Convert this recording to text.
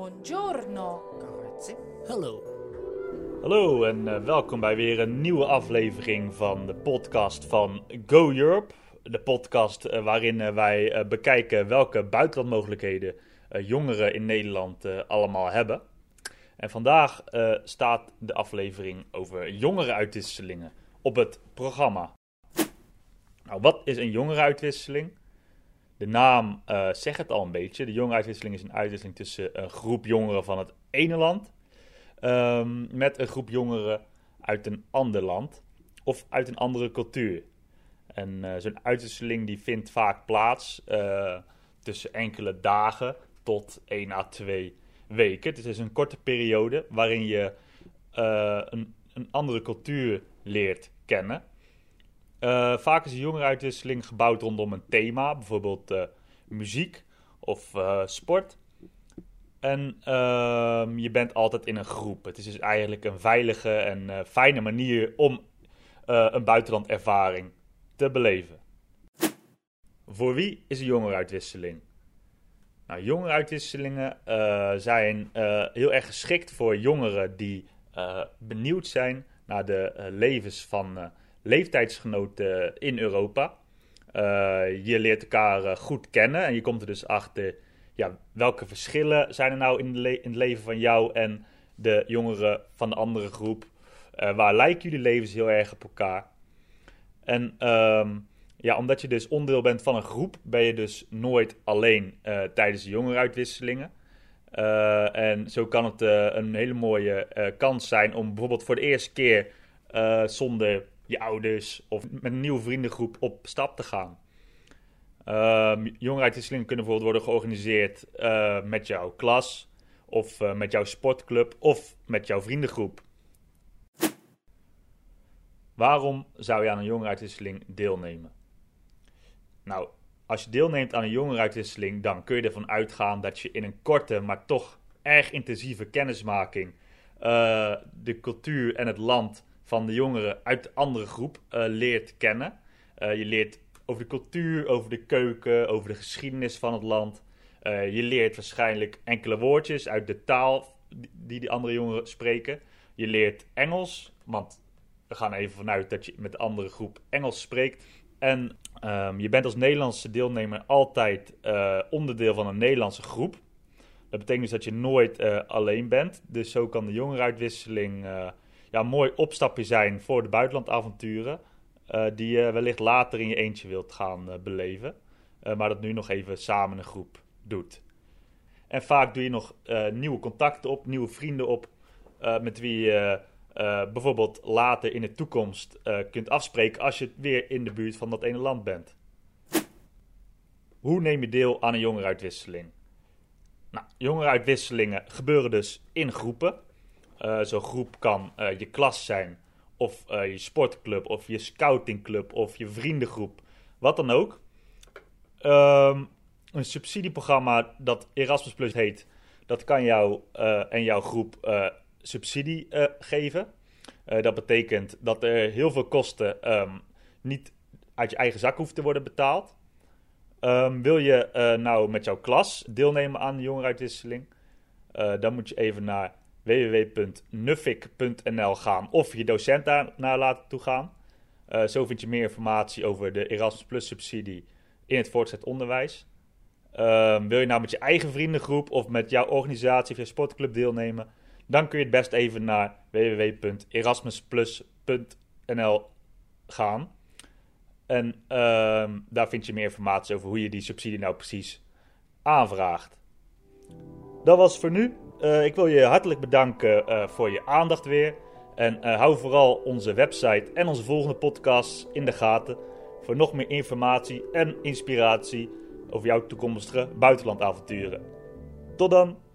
Buongiorno. Grazie. Hallo. Hallo en eh, welkom bij weer een nieuwe aflevering van de podcast van Go Europe. De podcast eh, waarin eh, wij eh, bekijken welke buitenlandmogelijkheden eh, jongeren in Nederland allemaal hebben. En vandaag eh, staat de aflevering over jongerenuitwisselingen op het programma. Nou, wat is een jongerenuitwisseling? De naam eh, zegt het al een beetje. De jongerenuitwisseling is een uitwisseling tussen een groep jongeren van het ene land ehm, met een groep jongeren uit een ander land of uit een andere cultuur. En eh, zo'n uitwisseling die vindt vaak plaats eh, tussen enkele dagen tot 1 à 2 weken. Het is een korte periode waarin je een, een andere cultuur leert kennen. Eh, vaak is een jongerenuitwisseling gebouwd rondom een thema, bijvoorbeeld eh, muziek of eh, sport. En ehm, je bent altijd in een groep. Het is dus eigenlijk een veilige en fijne manier om een buitenlandervaring te beleven. Voor wie is een jongerenuitwisseling? Nou, jongerenuitwisselingen zijn heel erg geschikt voor jongeren die benieuwd zijn naar de levens van leeftijdsgenoten in Europa. Eh, je leert elkaar eh, goed kennen en je komt er dus achter ja, welke verschillen zijn er nou in, in het leven van jou en de jongeren van de andere groep. Eh, waar lijken jullie levens heel erg op elkaar? En ehm, ja, omdat je dus onderdeel bent van een groep, ben je dus nooit alleen eh, tijdens de jongerenuitwisselingen. Eh, en zo kan het eh, een hele mooie eh, kans zijn om bijvoorbeeld voor de eerste keer eh, zonder je ouders of met een nieuwe vriendengroep op stap te gaan. Um, kunnen bijvoorbeeld worden georganiseerd eh, met jouw klas, of eh, met jouw sportclub, of met jouw vriendengroep. Waarom zou je aan een jongerenuitwisseling deelnemen? Nou, als je deelneemt aan een jongerenuitwisseling, dan kun je ervan uitgaan dat je in een korte, maar toch erg intensieve kennismaking eh, de cultuur en het land van de jongeren uit de andere groep eh, leert kennen. Eh, je leert over de cultuur, over de keuken, over de geschiedenis van het land. Eh, je leert waarschijnlijk enkele woordjes uit de taal die die andere jongeren spreken. Je leert Engels, want we gaan even vanuit dat je met de andere groep Engels spreekt. En ehm, je bent als Nederlandse deelnemer altijd onderdeel van een Nederlandse groep. Dat betekent dus dat je nooit alleen bent. Dus zo kan de jongerenuitwisseling ja, mooi opstapje zijn voor de buitenlandavonturen. eh, die je wellicht later in je eentje wilt gaan eh, beleven. Eh, maar dat nu nog even samen een groep doet. En vaak doe je nog nieuwe contacten op, nieuwe vrienden op. met wie je bijvoorbeeld later in de toekomst kunt afspreken als je weer in de buurt van dat ene land bent. Hoe neem je deel aan een jongerenuitwisseling? Nou, jongerenuitwisselingen gebeuren dus in groepen. Eh, Zo'n groep kan eh, je klas zijn, of eh, je sportclub, of je scoutingclub, of je vriendengroep, wat dan ook. Ehm, een subsidieprogramma dat Erasmus Plus heet, dat kan jou en jouw groep subsidie geven. Dat betekent dat er heel veel kosten ehm, niet uit je eigen zak hoeven te worden betaald. Ehm, wil je nou met jouw klas deelnemen aan de jongerenuitwisseling? Dan moet je even naar www.nuffic.nl gaan of je docent daar naar laten toe gaan. Eh, zo vind je meer informatie over de Erasmus Plus subsidie in het voortgezet onderwijs. Ehm, wil je nou met je eigen vriendengroep of met jouw organisatie of je sportclub deelnemen? Dan kun je het best even naar www.erasmusplus.nl gaan. En ehm, daar vind je meer informatie over hoe je die subsidie nou precies aanvraagt. Dat was voor nu. Eh, ik wil je hartelijk bedanken eh, voor je aandacht weer. En eh, hou vooral onze website en onze volgende podcasts in de gaten. Voor nog meer informatie en inspiratie over jouw toekomstige buitenlandavonturen. Tot dan!